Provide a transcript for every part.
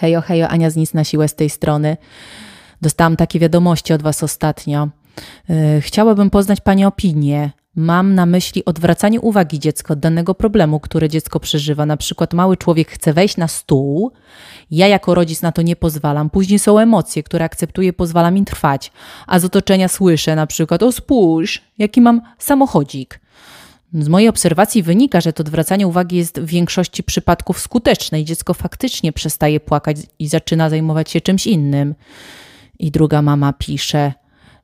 Hejo, hejo, Ania z nic na siłę z tej strony. Dostałam takie wiadomości od Was ostatnio. Yy, chciałabym poznać Pani opinię. Mam na myśli odwracanie uwagi dziecka od danego problemu, który dziecko przeżywa. Na przykład mały człowiek chce wejść na stół, ja jako rodzic na to nie pozwalam. Później są emocje, które akceptuję, pozwalam im trwać. A z otoczenia słyszę na przykład, o spójrz, jaki mam samochodzik. Z mojej obserwacji wynika, że to odwracanie uwagi jest w większości przypadków skuteczne i dziecko faktycznie przestaje płakać i zaczyna zajmować się czymś innym. I druga mama pisze: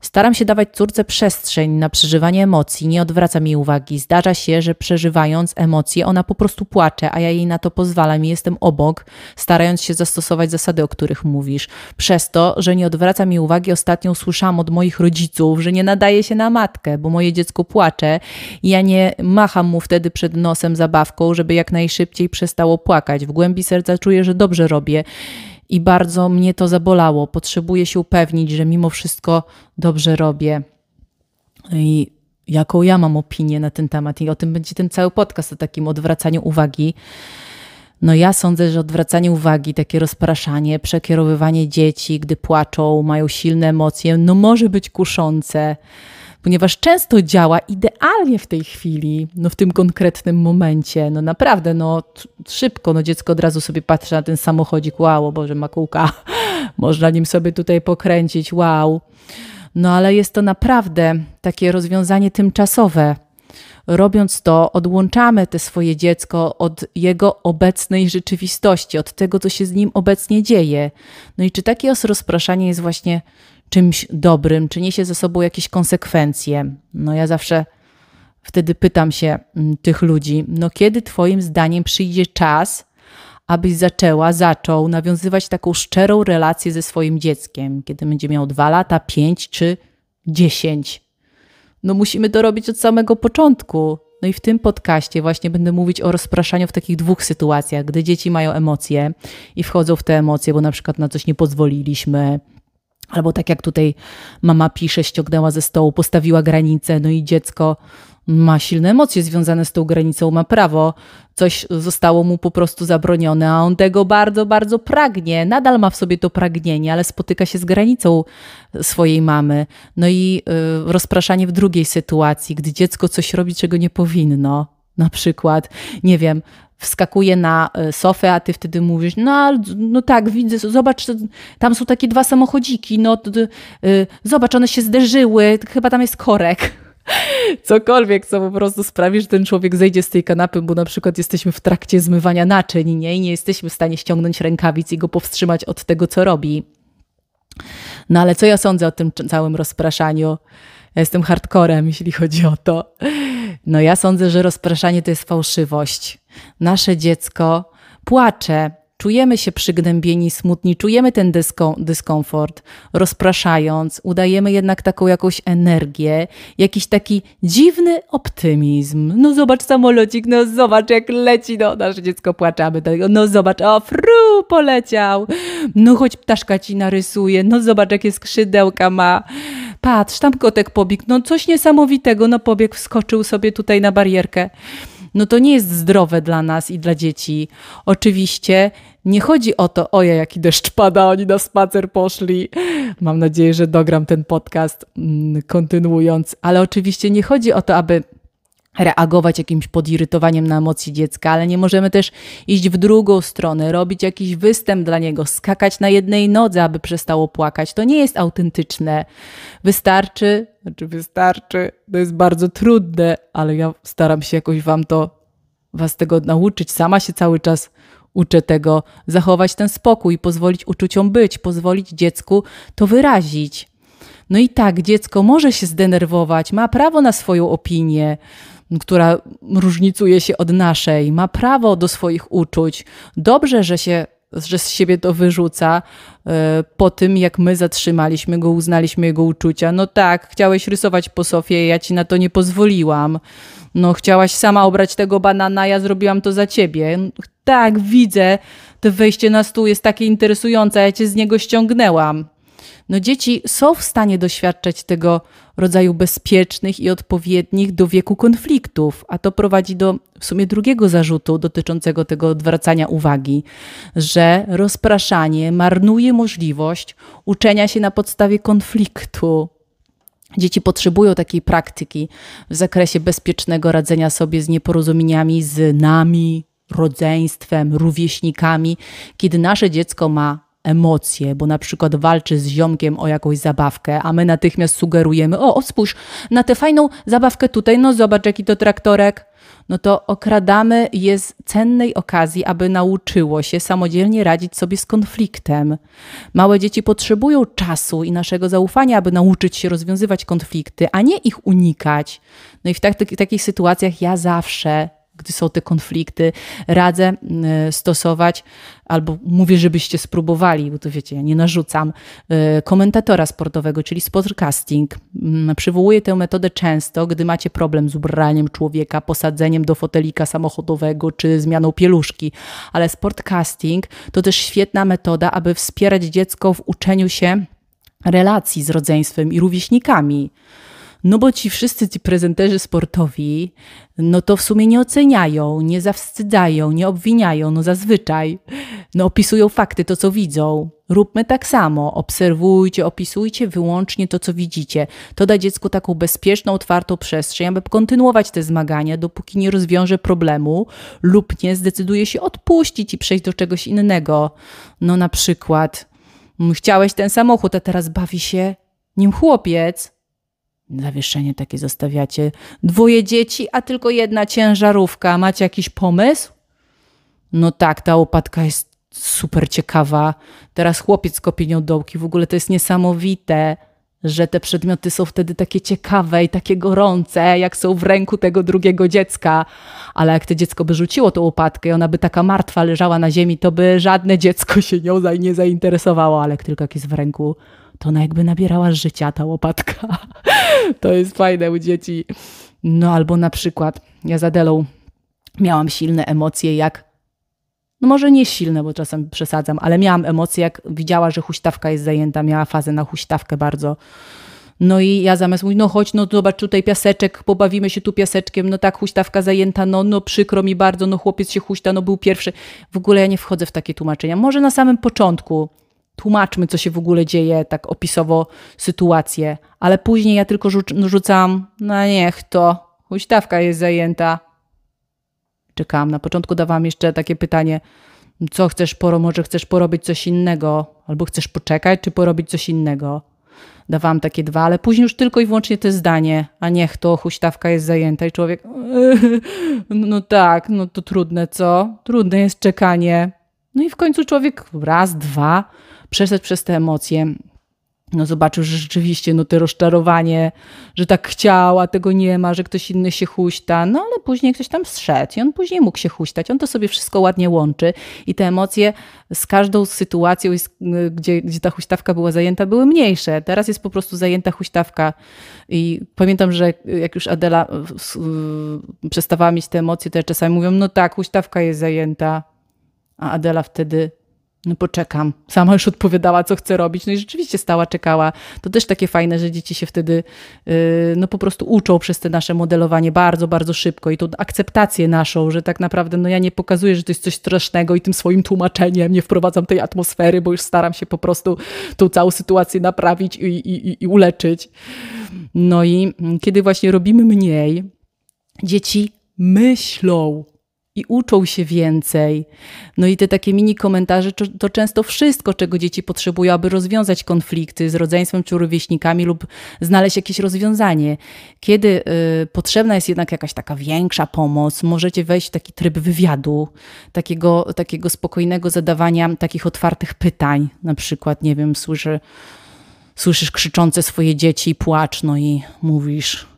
Staram się dawać córce przestrzeń na przeżywanie emocji, nie odwracam jej uwagi. Zdarza się, że przeżywając emocje, ona po prostu płacze, a ja jej na to pozwalam i jestem obok, starając się zastosować zasady, o których mówisz. Przez to, że nie odwracam jej uwagi, ostatnio usłyszałam od moich rodziców, że nie nadaje się na matkę, bo moje dziecko płacze i ja nie macham mu wtedy przed nosem zabawką, żeby jak najszybciej przestało płakać. W głębi serca czuję, że dobrze robię i bardzo mnie to zabolało. Potrzebuję się upewnić, że mimo wszystko dobrze robię. I jaką ja mam opinię na ten temat, i o tym będzie ten cały podcast o takim odwracaniu uwagi. No ja sądzę, że odwracanie uwagi, takie rozpraszanie, przekierowywanie dzieci, gdy płaczą, mają silne emocje, no może być kuszące ponieważ często działa idealnie w tej chwili, no w tym konkretnym momencie. No naprawdę, no szybko, no dziecko od razu sobie patrzy na ten samochodzik, wow, Boże, ma kółka, można nim sobie tutaj pokręcić, wow. No ale jest to naprawdę takie rozwiązanie tymczasowe. Robiąc to, odłączamy te swoje dziecko od jego obecnej rzeczywistości, od tego, co się z nim obecnie dzieje. No i czy takie rozpraszanie jest właśnie czymś dobrym, czy niesie ze sobą jakieś konsekwencje. No ja zawsze wtedy pytam się mm, tych ludzi, no kiedy Twoim zdaniem przyjdzie czas, abyś zaczęła, zaczął nawiązywać taką szczerą relację ze swoim dzieckiem, kiedy będzie miał dwa lata, pięć czy dziesięć. No musimy to robić od samego początku. No i w tym podcaście właśnie będę mówić o rozpraszaniu w takich dwóch sytuacjach, gdy dzieci mają emocje i wchodzą w te emocje, bo na przykład na coś nie pozwoliliśmy, Albo tak jak tutaj mama pisze, ściągnęła ze stołu, postawiła granicę, no i dziecko ma silne emocje związane z tą granicą, ma prawo, coś zostało mu po prostu zabronione, a on tego bardzo, bardzo pragnie. Nadal ma w sobie to pragnienie, ale spotyka się z granicą swojej mamy. No i y, rozpraszanie w drugiej sytuacji, gdy dziecko coś robi, czego nie powinno. Na przykład, nie wiem, wskakuje na e, sofę, a ty wtedy mówisz, no, no tak, widzę, zobacz, tam są takie dwa samochodziki, no y, zobacz, one się zderzyły, chyba tam jest korek. Cokolwiek, co po prostu sprawi, że ten człowiek zejdzie z tej kanapy, bo na przykład jesteśmy w trakcie zmywania naczyń nie? i nie jesteśmy w stanie ściągnąć rękawic i go powstrzymać od tego, co robi. No ale co ja sądzę o tym całym rozpraszaniu? Ja jestem hardcorem, jeśli chodzi o to. No ja sądzę, że rozpraszanie to jest fałszywość. Nasze dziecko płacze, czujemy się przygnębieni, smutni, czujemy ten dysko, dyskomfort, rozpraszając, udajemy jednak taką jakąś energię, jakiś taki dziwny optymizm. No zobacz samolocik, no zobacz jak leci, no nasze dziecko płaczamy, no zobacz, o fru, poleciał, no choć ptaszka ci narysuje, no zobacz jakie skrzydełka ma patrz, tam kotek pobiegł, no coś niesamowitego, no pobiegł, wskoczył sobie tutaj na barierkę. No to nie jest zdrowe dla nas i dla dzieci. Oczywiście nie chodzi o to, oje, jaki deszcz pada, oni na spacer poszli. Mam nadzieję, że dogram ten podcast mm, kontynuując, ale oczywiście nie chodzi o to, aby reagować jakimś podirytowaniem na emocje dziecka, ale nie możemy też iść w drugą stronę, robić jakiś występ dla niego, skakać na jednej nodze, aby przestało płakać. To nie jest autentyczne. Wystarczy, znaczy wystarczy, to jest bardzo trudne, ale ja staram się jakoś wam to, was tego nauczyć. Sama się cały czas uczę tego, zachować ten spokój, pozwolić uczuciom być, pozwolić dziecku to wyrazić. No i tak, dziecko może się zdenerwować, ma prawo na swoją opinię, która różnicuje się od naszej, ma prawo do swoich uczuć. Dobrze, że się że z siebie to wyrzuca e, po tym, jak my zatrzymaliśmy go, uznaliśmy jego uczucia. No tak, chciałeś rysować po Sofie, ja ci na to nie pozwoliłam. No chciałaś sama obrać tego banana, ja zrobiłam to za ciebie. Tak, widzę, to wejście na stół jest takie interesujące, ja cię z niego ściągnęłam. No dzieci są w stanie doświadczać tego rodzaju bezpiecznych i odpowiednich do wieku konfliktów, a to prowadzi do w sumie drugiego zarzutu dotyczącego tego odwracania uwagi, że rozpraszanie marnuje możliwość uczenia się na podstawie konfliktu. Dzieci potrzebują takiej praktyki w zakresie bezpiecznego radzenia sobie z nieporozumieniami z nami, rodzeństwem, rówieśnikami, kiedy nasze dziecko ma emocje, bo na przykład walczy z ziomkiem o jakąś zabawkę, a my natychmiast sugerujemy, o, o spójrz, na tę fajną zabawkę tutaj, no zobacz jaki to traktorek, no to okradamy je z cennej okazji, aby nauczyło się samodzielnie radzić sobie z konfliktem. Małe dzieci potrzebują czasu i naszego zaufania, aby nauczyć się rozwiązywać konflikty, a nie ich unikać. No i w tak, takich sytuacjach ja zawsze gdy są te konflikty, radzę mm, stosować, albo mówię, żebyście spróbowali, bo to wiecie, ja nie narzucam, y, komentatora sportowego, czyli sportcasting. Mm, przywołuję tę metodę często, gdy macie problem z ubraniem człowieka, posadzeniem do fotelika samochodowego czy zmianą pieluszki, ale sportcasting to też świetna metoda, aby wspierać dziecko w uczeniu się relacji z rodzeństwem i rówieśnikami. No bo ci wszyscy ci prezenterzy sportowi, no to w sumie nie oceniają, nie zawstydzają, nie obwiniają, no zazwyczaj. No opisują fakty, to co widzą. Róbmy tak samo. Obserwujcie, opisujcie wyłącznie to, co widzicie. To da dziecku taką bezpieczną, otwartą przestrzeń, aby kontynuować te zmagania, dopóki nie rozwiąże problemu lub nie zdecyduje się odpuścić i przejść do czegoś innego. No na przykład, chciałeś ten samochód, a teraz bawi się nim chłopiec zawieszenie takie zostawiacie. Dwoje dzieci, a tylko jedna ciężarówka. Macie jakiś pomysł? No tak, ta łopatka jest super ciekawa. Teraz chłopiec kopie nią dołki. W ogóle to jest niesamowite, że te przedmioty są wtedy takie ciekawe i takie gorące, jak są w ręku tego drugiego dziecka. Ale jak to dziecko by rzuciło tą łopatkę i ona by taka martwa leżała na ziemi, to by żadne dziecko się nią nie zainteresowało. Ale jak tylko jak jest w ręku to ona jakby nabierała życia, ta łopatka. to jest fajne u dzieci. No albo na przykład ja z Adelą miałam silne emocje, jak no może nie silne, bo czasem przesadzam, ale miałam emocje, jak widziała, że huśtawka jest zajęta, miała fazę na huśtawkę bardzo. No i ja zamiast mówić, no chodź, no zobacz tutaj piaseczek, pobawimy się tu piaseczkiem, no tak, huśtawka zajęta, no, no przykro mi bardzo, no chłopiec się huśta, no był pierwszy. W ogóle ja nie wchodzę w takie tłumaczenia. Może na samym początku, tłumaczmy, co się w ogóle dzieje, tak opisowo sytuację, ale później ja tylko rzucam, no niech to, huśtawka jest zajęta. Czekałam, na początku dawałam jeszcze takie pytanie, co chcesz, poro, może chcesz porobić coś innego, albo chcesz poczekać, czy porobić coś innego. Dawałam takie dwa, ale później już tylko i wyłącznie to zdanie, a niech to, huśtawka jest zajęta i człowiek, no tak, no to trudne, co? Trudne jest czekanie. No i w końcu człowiek raz, dwa, przeszedł przez te emocje, no zobaczył, że rzeczywiście no te rozczarowanie, że tak chciał, a tego nie ma, że ktoś inny się huśta, no ale później ktoś tam zszedł i on później mógł się huśtać, on to sobie wszystko ładnie łączy i te emocje z każdą sytuacją, gdzie, gdzie ta huśtawka była zajęta, były mniejsze. Teraz jest po prostu zajęta huśtawka. I pamiętam, że jak już Adela przestawała mieć te emocje, to ja czasami mówią, no tak, huśtawka jest zajęta, a Adela wtedy no poczekam. Sama już odpowiadała, co chce robić. No i rzeczywiście stała, czekała. To też takie fajne, że dzieci się wtedy yy, no po prostu uczą przez te nasze modelowanie bardzo, bardzo szybko i tą akceptację naszą, że tak naprawdę no ja nie pokazuję, że to jest coś strasznego i tym swoim tłumaczeniem nie wprowadzam tej atmosfery, bo już staram się po prostu tą całą sytuację naprawić i, i, i uleczyć. No i kiedy właśnie robimy mniej, dzieci myślą, i uczą się więcej. No i te takie mini komentarze to, to, często wszystko, czego dzieci potrzebują, aby rozwiązać konflikty z rodzeństwem czy rówieśnikami lub znaleźć jakieś rozwiązanie. Kiedy y, potrzebna jest jednak jakaś taka większa pomoc, możecie wejść w taki tryb wywiadu, takiego, takiego spokojnego zadawania takich otwartych pytań. Na przykład, nie wiem, słyszę, słyszysz krzyczące swoje dzieci i płacz, no i mówisz...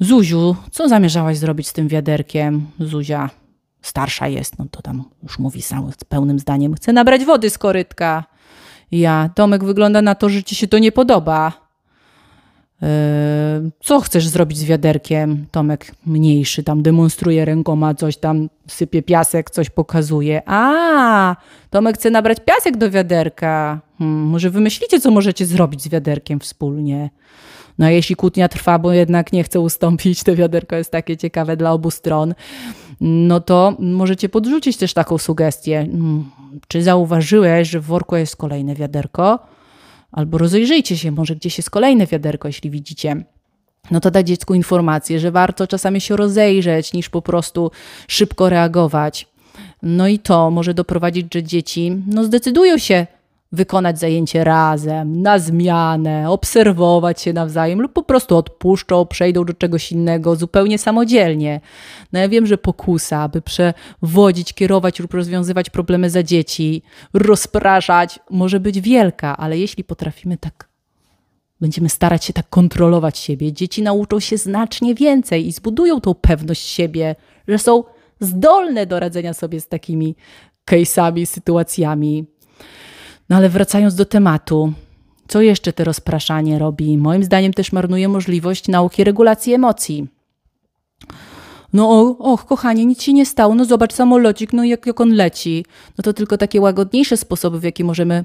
Zuziu, co zamierzałaś zrobić z tym wiaderkiem? Zuzia, starsza jest, no to tam już mówi sam pełnym zdaniem, chcę nabrać wody z korytka. Ja, Tomek, wygląda na to, że ci się to nie podoba. co chcesz zrobić z wiaderkiem? Tomek mniejszy tam demonstruje rękoma, coś tam sypie piasek, coś pokazuje. A, Tomek chce nabrać piasek do wiaderka. Hmm, może wymyślicie, co możecie zrobić z wiaderkiem wspólnie. No jeśli kłótnia trwa, bo jednak nie chce ustąpić, to wiaderko jest takie ciekawe dla obu stron, no to możecie podrzucić też taką sugestię. Hmm, czy zauważyłeś, że w worku jest kolejne wiaderko? Albo rozejrzyjcie się, może gdzieś jest kolejne wiaderko, jeśli widzicie no to dać dziecku informację, że warto czasami się rozejrzeć, niż po prostu szybko reagować. No i to może doprowadzić, że dzieci no, zdecydują się wykonać zajęcie razem, na zmianę, obserwować się nawzajem lub po prostu odpuszczą, przejdą do czegoś innego zupełnie samodzielnie. No ja wiem, że pokusa, aby przewodzić, kierować lub rozwiązywać problemy za dzieci, rozpraszać, może być wielka, ale jeśli potrafimy tak, będziemy starać się tak kontrolować siebie, dzieci nauczą się znacznie więcej i zbudują tą pewność siebie, że są zdolne do radzenia sobie z takimi case'ami, sytuacjami. No ale wracając do tematu, co jeszcze to rozpraszanie robi? Moim zdaniem też marnuje możliwość nauki regulacji emocji. No och, kochanie, nic się nie stało, no zobacz samolocik, no jak, jak on leci. No to tylko takie łagodniejsze sposoby, w jaki możemy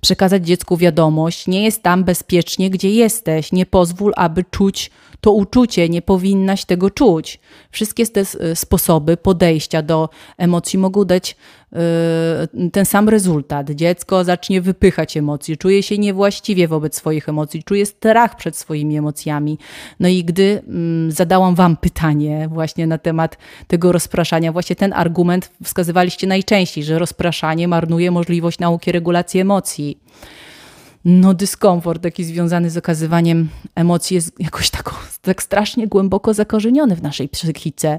przekazać dziecku wiadomość. Nie jest tam bezpiecznie, gdzie jesteś. Nie pozwól, aby czuć to uczucie, nie powinnaś tego czuć. Wszystkie te sposoby podejścia do emocji mogą dać yy, ten sam rezultat. Dziecko zacznie wypychać emocje, czuje się niewłaściwie wobec swoich emocji, czuje strach przed swoimi emocjami. No i gdy mm, zadałam Wam pytanie właśnie na temat tego rozpraszania, właśnie ten argument wskazywaliście najczęściej, że rozpraszanie marnuje możliwość nauki regulacji emocji no dyskomfort taki związany z okazywaniem emocji jest jakoś tak, tak strasznie głęboko zakorzeniony w naszej psychice.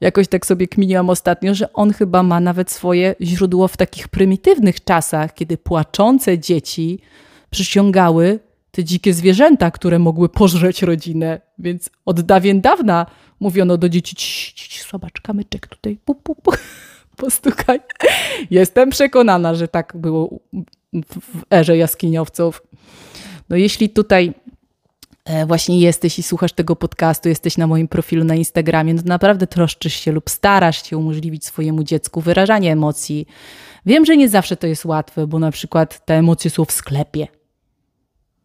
Jakoś tak sobie kminiłam ostatnio, że on chyba ma nawet swoje źródło w takich prymitywnych czasach, kiedy płaczące dzieci przyciągały te dzikie zwierzęta, które mogły pożreć rodzinę. Więc od dawien dawna mówiono do dzieci, zobacz, kamyczek tutaj, pu, pu, pu, postukaj. Jestem przekonana, że tak było w erze jaskiniowców. No jeśli tutaj e, właśnie jesteś i słuchasz tego podcastu, jesteś na moim profilu na Instagramie, no naprawdę troszczysz się lub starasz się umożliwić swojemu dziecku wyrażanie emocji. Wiem, że nie zawsze to jest łatwe, bo na przykład te emocje są w sklepie.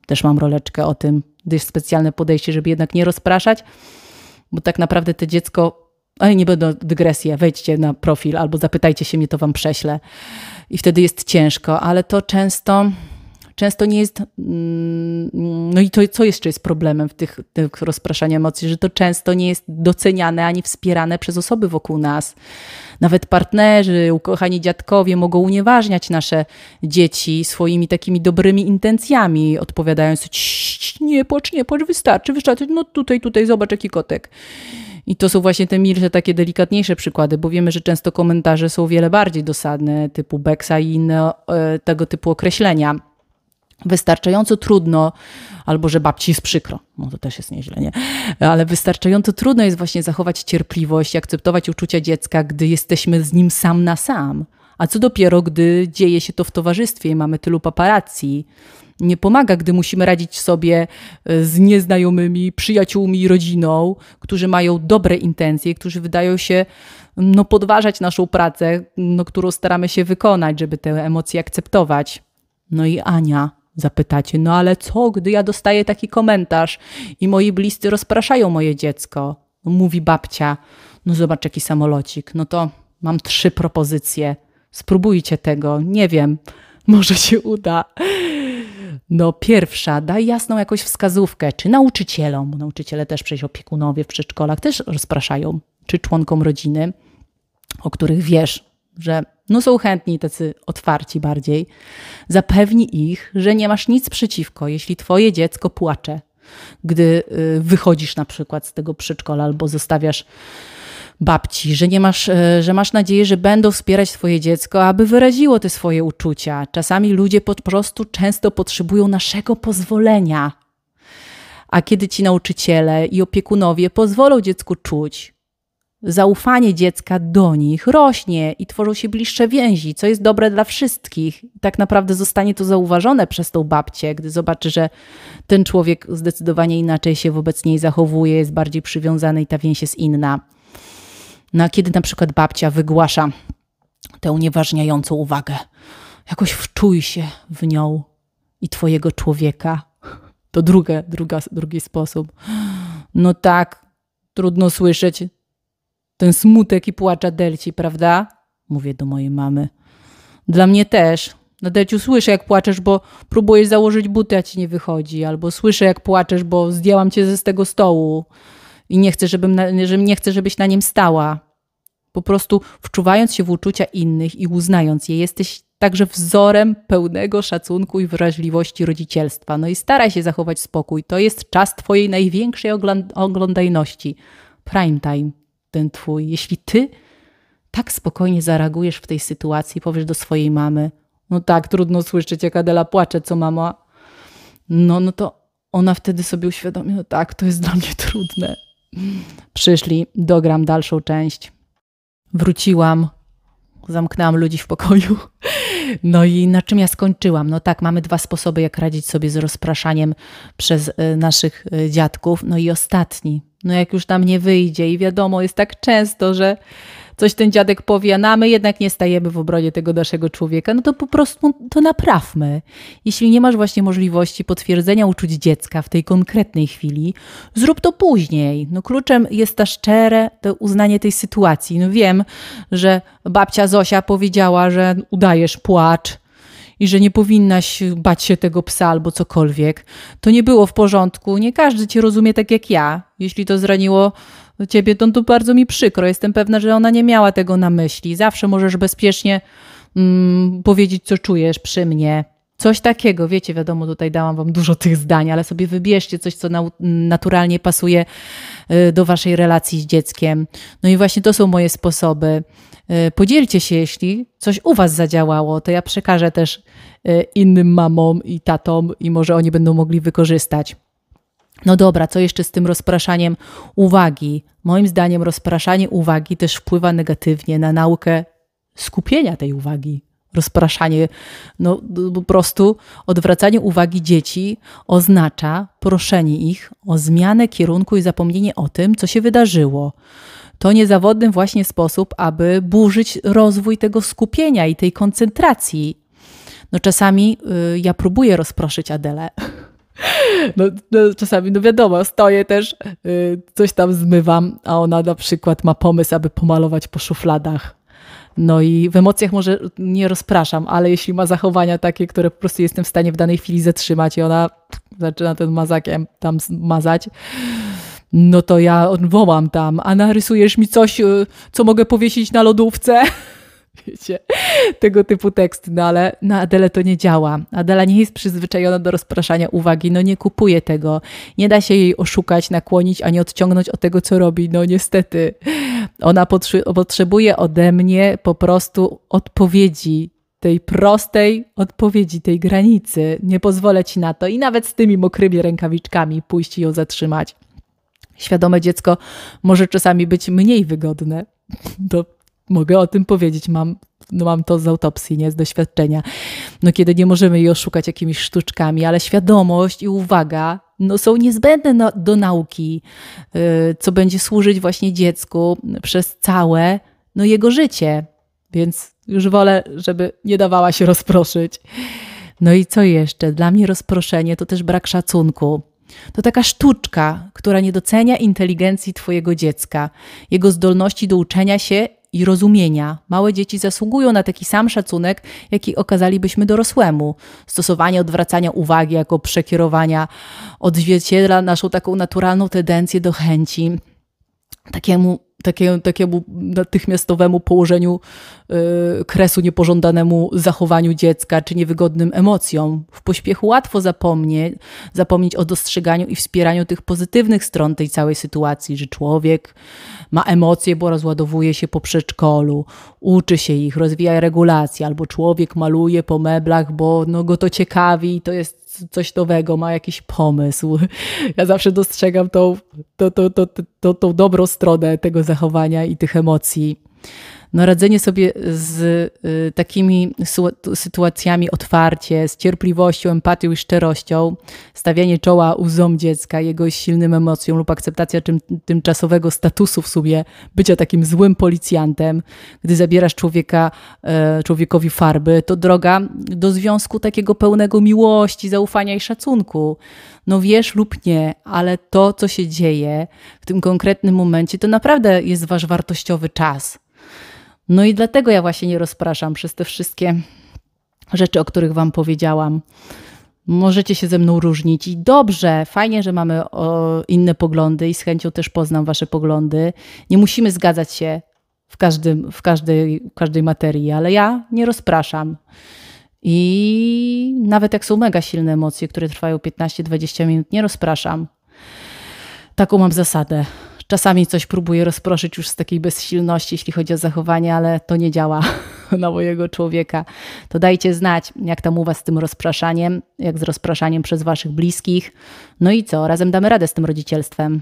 Też mam roleczkę o tym, gdyż specjalne podejście, żeby jednak nie rozpraszać, bo tak naprawdę to dziecko, ale nie będą dygresje, wejdźcie na profil albo zapytajcie się mnie, to wam prześlę i wtedy jest ciężko, ale to często często nie jest. Mm, no i to, co jeszcze jest problemem w tych, tych rozpraszaniu emocji, że to często nie jest doceniane ani wspierane przez osoby wokół nas. Nawet partnerzy, ukochani dziadkowie mogą unieważniać nasze dzieci swoimi takimi dobrymi intencjami, odpowiadając: nie płacz, nie płacz, wystarczy, wystarczy, no tutaj, tutaj, zobacz jaki kotek. I to są właśnie te milsze, takie delikatniejsze przykłady, bo wiemy, że często komentarze są wiele bardziej dosadne, typu beksa i inne e, tego typu określenia. Wystarczająco trudno, albo że babci jest przykro, no to też jest nieźle, nie? Ale wystarczająco trudno jest właśnie zachować cierpliwość, akceptować uczucia dziecka, gdy jesteśmy z nim sam na sam. A co dopiero, gdy dzieje się to w towarzystwie i mamy tylu paparazzi, nie pomaga, gdy musimy radzić sobie e, z nieznajomymi, przyjaciółmi i rodziną, którzy mają dobre intencje, którzy wydają się no, podważać naszą pracę, no, którą staramy się wykonać, żeby te emocje akceptować. No i Ania, zapytacie, no ale co, gdy ja dostaję taki komentarz i moi bliscy rozpraszają moje dziecko? No, mówi babcia, no zobacz jaki samolocik, no to mam trzy propozycje. Spróbujcie tego, nie wiem, może się uda. No pierwsza, daj jasną jakąś wskazówkę, czy nauczycielom, nauczyciele też przecież opiekunowie w przedszkolach też rozpraszają, czy członkom rodziny, o których wiesz, że no są chętni, tacy otwarci bardziej, zapewnij ich, że nie masz nic przeciwko, jeśli twoje dziecko płacze, gdy y, wychodzisz na przykład z tego przedszkola albo zostawiasz babci, że nie masz, e, że masz nadzieję, że będą wspierać twoje dziecko, aby wyraziło te swoje uczucia. Czasami ludzie po prostu często potrzebują naszego pozwolenia. A kiedy ci nauczyciele i opiekunowie pozwolą dziecku czuć, zaufanie dziecka do nich rośnie i tworzą się bliższe więzi, co jest dobre dla wszystkich. Tak naprawdę zostanie to zauważone przez tą babcię, gdy zobaczy, że ten człowiek zdecydowanie inaczej się wobec niej zachowuje, jest bardziej przywiązany i ta więź jest inna. No a kiedy na przykład babcia wygłasza tę unieważniającą uwagę, jakoś wczuj się w nią i twojego człowieka. To druga, druga, drugi sposób. No tak, trudno słyszeć ten smutek i płacz Adelci, prawda? Mówię do mojej mamy. Dla mnie też. Adelciu, słyszę jak płaczesz, bo próbujesz założyć buty, a ci nie wychodzi. Albo słyszę jak płaczesz, bo zdjęłam cię z tego stołu i nie chcę, żebym na, nie chcę, żebyś na nim stała. Po prostu wczuwając się w uczucia innych i uznając je, jesteś także wzorem pełnego szacunku i wrażliwości rodzicielstwa. No i staraj się zachować spokój. To jest czas Twojej największej oglądajności. Prime time, ten Twój. Jeśli Ty tak spokojnie zareagujesz w tej sytuacji, powiesz do swojej mamy, no tak, trudno słyszeć, jak Adela płacze, co mama. No, no to ona wtedy sobie uświadomi, no tak, to jest dla mnie trudne. Przyszli, dogram dalszą część. Wróciłam, zamknęłam ludzi w pokoju. No i na czym ja skończyłam? No tak, mamy dwa sposoby, jak radzić sobie z rozpraszaniem przez y, naszych y, dziadków. No i ostatni, no jak już tam nie wyjdzie i wiadomo, jest tak często, że coś ten dziadek powie, no a my jednak nie stajemy w obronie tego naszego człowieka, no to po prostu to naprawmy. Jeśli nie masz właśnie możliwości potwierdzenia uczuć dziecka w tej konkretnej chwili, zrób to później. No kluczem jest ta szczere to uznanie tej sytuacji. No wiem, że babcia Zosia powiedziała, że udajesz płacz, i że nie powinnaś bać się tego psa albo cokolwiek. To nie było w porządku. Nie każdy cię rozumie tak jak ja. Jeśli to zraniło ciebie, to, to bardzo mi przykro. Jestem pewna, że ona nie miała tego na myśli. Zawsze możesz bezpiecznie mm, powiedzieć, co czujesz przy mnie. Coś takiego, wiecie, wiadomo, tutaj dałam wam dużo tych zdań, ale sobie wybierzcie coś, co na, naturalnie pasuje y, do waszej relacji z dzieckiem. No i właśnie to są moje sposoby. Y, podzielcie się, jeśli coś u was zadziałało, to ja przekażę też y, innym mamom i tatom i może oni będą mogli wykorzystać. No dobra, co jeszcze z tym rozpraszaniem uwagi? Moim zdaniem rozpraszanie uwagi też wpływa negatywnie na naukę skupienia tej uwagi. Rozpraszanie, no po prostu odwracanie uwagi dzieci oznacza proszenie ich o zmianę kierunku i zapomnienie o tym, co się wydarzyło. To niezawodny właśnie sposób, aby burzyć rozwój tego skupienia i tej koncentracji. No czasami y, ja próbuję rozproszyć Adelę No, no, czasami, no wiadomo, stoję też, y, coś tam zmywam, a ona na przykład ma pomysł, aby pomalować po szufladach. No i w emocjach może nie rozpraszam, ale jeśli ma zachowania takie, które po prostu jestem w stanie w danej chwili zatrzymać i ona zaczyna ten mazakiem tam mazać, no to ja wołam tam, a narysujesz mi coś, y, co mogę powiesić na lodówce? Wiecie, tego typu teksty, no ale na Adele to nie działa. Adela nie jest przyzwyczajona do rozpraszania uwagi, no nie kupuje tego. Nie da się jej oszukać, nakłonić, ani odciągnąć od tego, co robi, no niestety. Ona potrzebuje ode mnie po prostu odpowiedzi, tej prostej odpowiedzi, tej granicy. Nie pozwolę ci na to i nawet z tymi mokrymi rękawiczkami pójść i ją zatrzymać. Świadome dziecko może czasami być mniej wygodne do mogę o tym powiedzieć, mam, no mam to z autopsji, nie z doświadczenia. No kiedy nie możemy jej oszukać jakimiś sztuczkami, ale świadomość i uwaga no, są niezbędne no, do nauki, yy, co będzie służyć właśnie dziecku przez całe no, jego życie. Więc już wolę, żeby nie dawała się rozproszyć. No i co jeszcze? Dla mnie rozproszenie to też brak szacunku. To taka sztuczka, która nie docenia inteligencji Twojego dziecka, jego zdolności do uczenia się i rozumienia. Małe dzieci zasługują na taki sam szacunek, jaki okazalibyśmy dorosłemu. Stosowanie odwracania uwagi jako przekierowania odzwierciedla naszą taką naturalną tendencję do chęci, takiemu takie, takiemu natychmiastowemu położeniu y, kresu niepożądanemu zachowaniu dziecka czy niewygodnym emocjom. W pośpiechu łatwo zapomnieć, zapomnieć o dostrzeganiu i wspieraniu tych pozytywnych stron tej całej sytuacji, że człowiek ma emocje, bo rozładowuje się po przedszkolu, uczy się ich, rozwija regulacje, albo człowiek maluje po meblach, bo no, go to ciekawi i to jest coś nowego, ma jakiś pomysł. Ja zawsze dostrzegam tą, tą, tą, tą, tą, tą dobrą stronę tego zachowania i tych emocji no radzenie sobie z y, takimi sytuacjami otwarcie, z cierpliwością, empatią i szczerością, stawianie czoła łzom dziecka, jego silnym emocjom lub akceptacja tym, tymczasowego statusu w sumie bycia takim złym policjantem, gdy zabierasz człowieka, y, człowiekowi farby, to droga do związku takiego pełnego miłości, zaufania i szacunku. No wiesz lub nie, ale to, co się dzieje w tym konkretnym momencie, to naprawdę jest wasz wartościowy czas. No i dlatego ja właśnie nie rozpraszam przez te wszystkie rzeczy, o których Wam powiedziałam. Możecie się ze mną różnić i dobrze, fajnie, że mamy inne poglądy i z chęcią też poznam Wasze poglądy. Nie musimy zgadzać się w, każdym, w, każdej, każdej materii, ale ja nie rozpraszam. I nawet jak są mega silne emocje, które trwają 15-20 minut, nie rozpraszam. Taką mam zasadę. Czasami coś próbuję rozproszyć już z takiej bezsilności, jeśli chodzi o zachowanie, ale to nie działa na mojego człowieka. To dajcie znać, jak tam u Was z tym rozpraszaniem, jak z rozpraszaniem przez Waszych bliskich. No i co, razem damy radę z tym rodzicielstwem.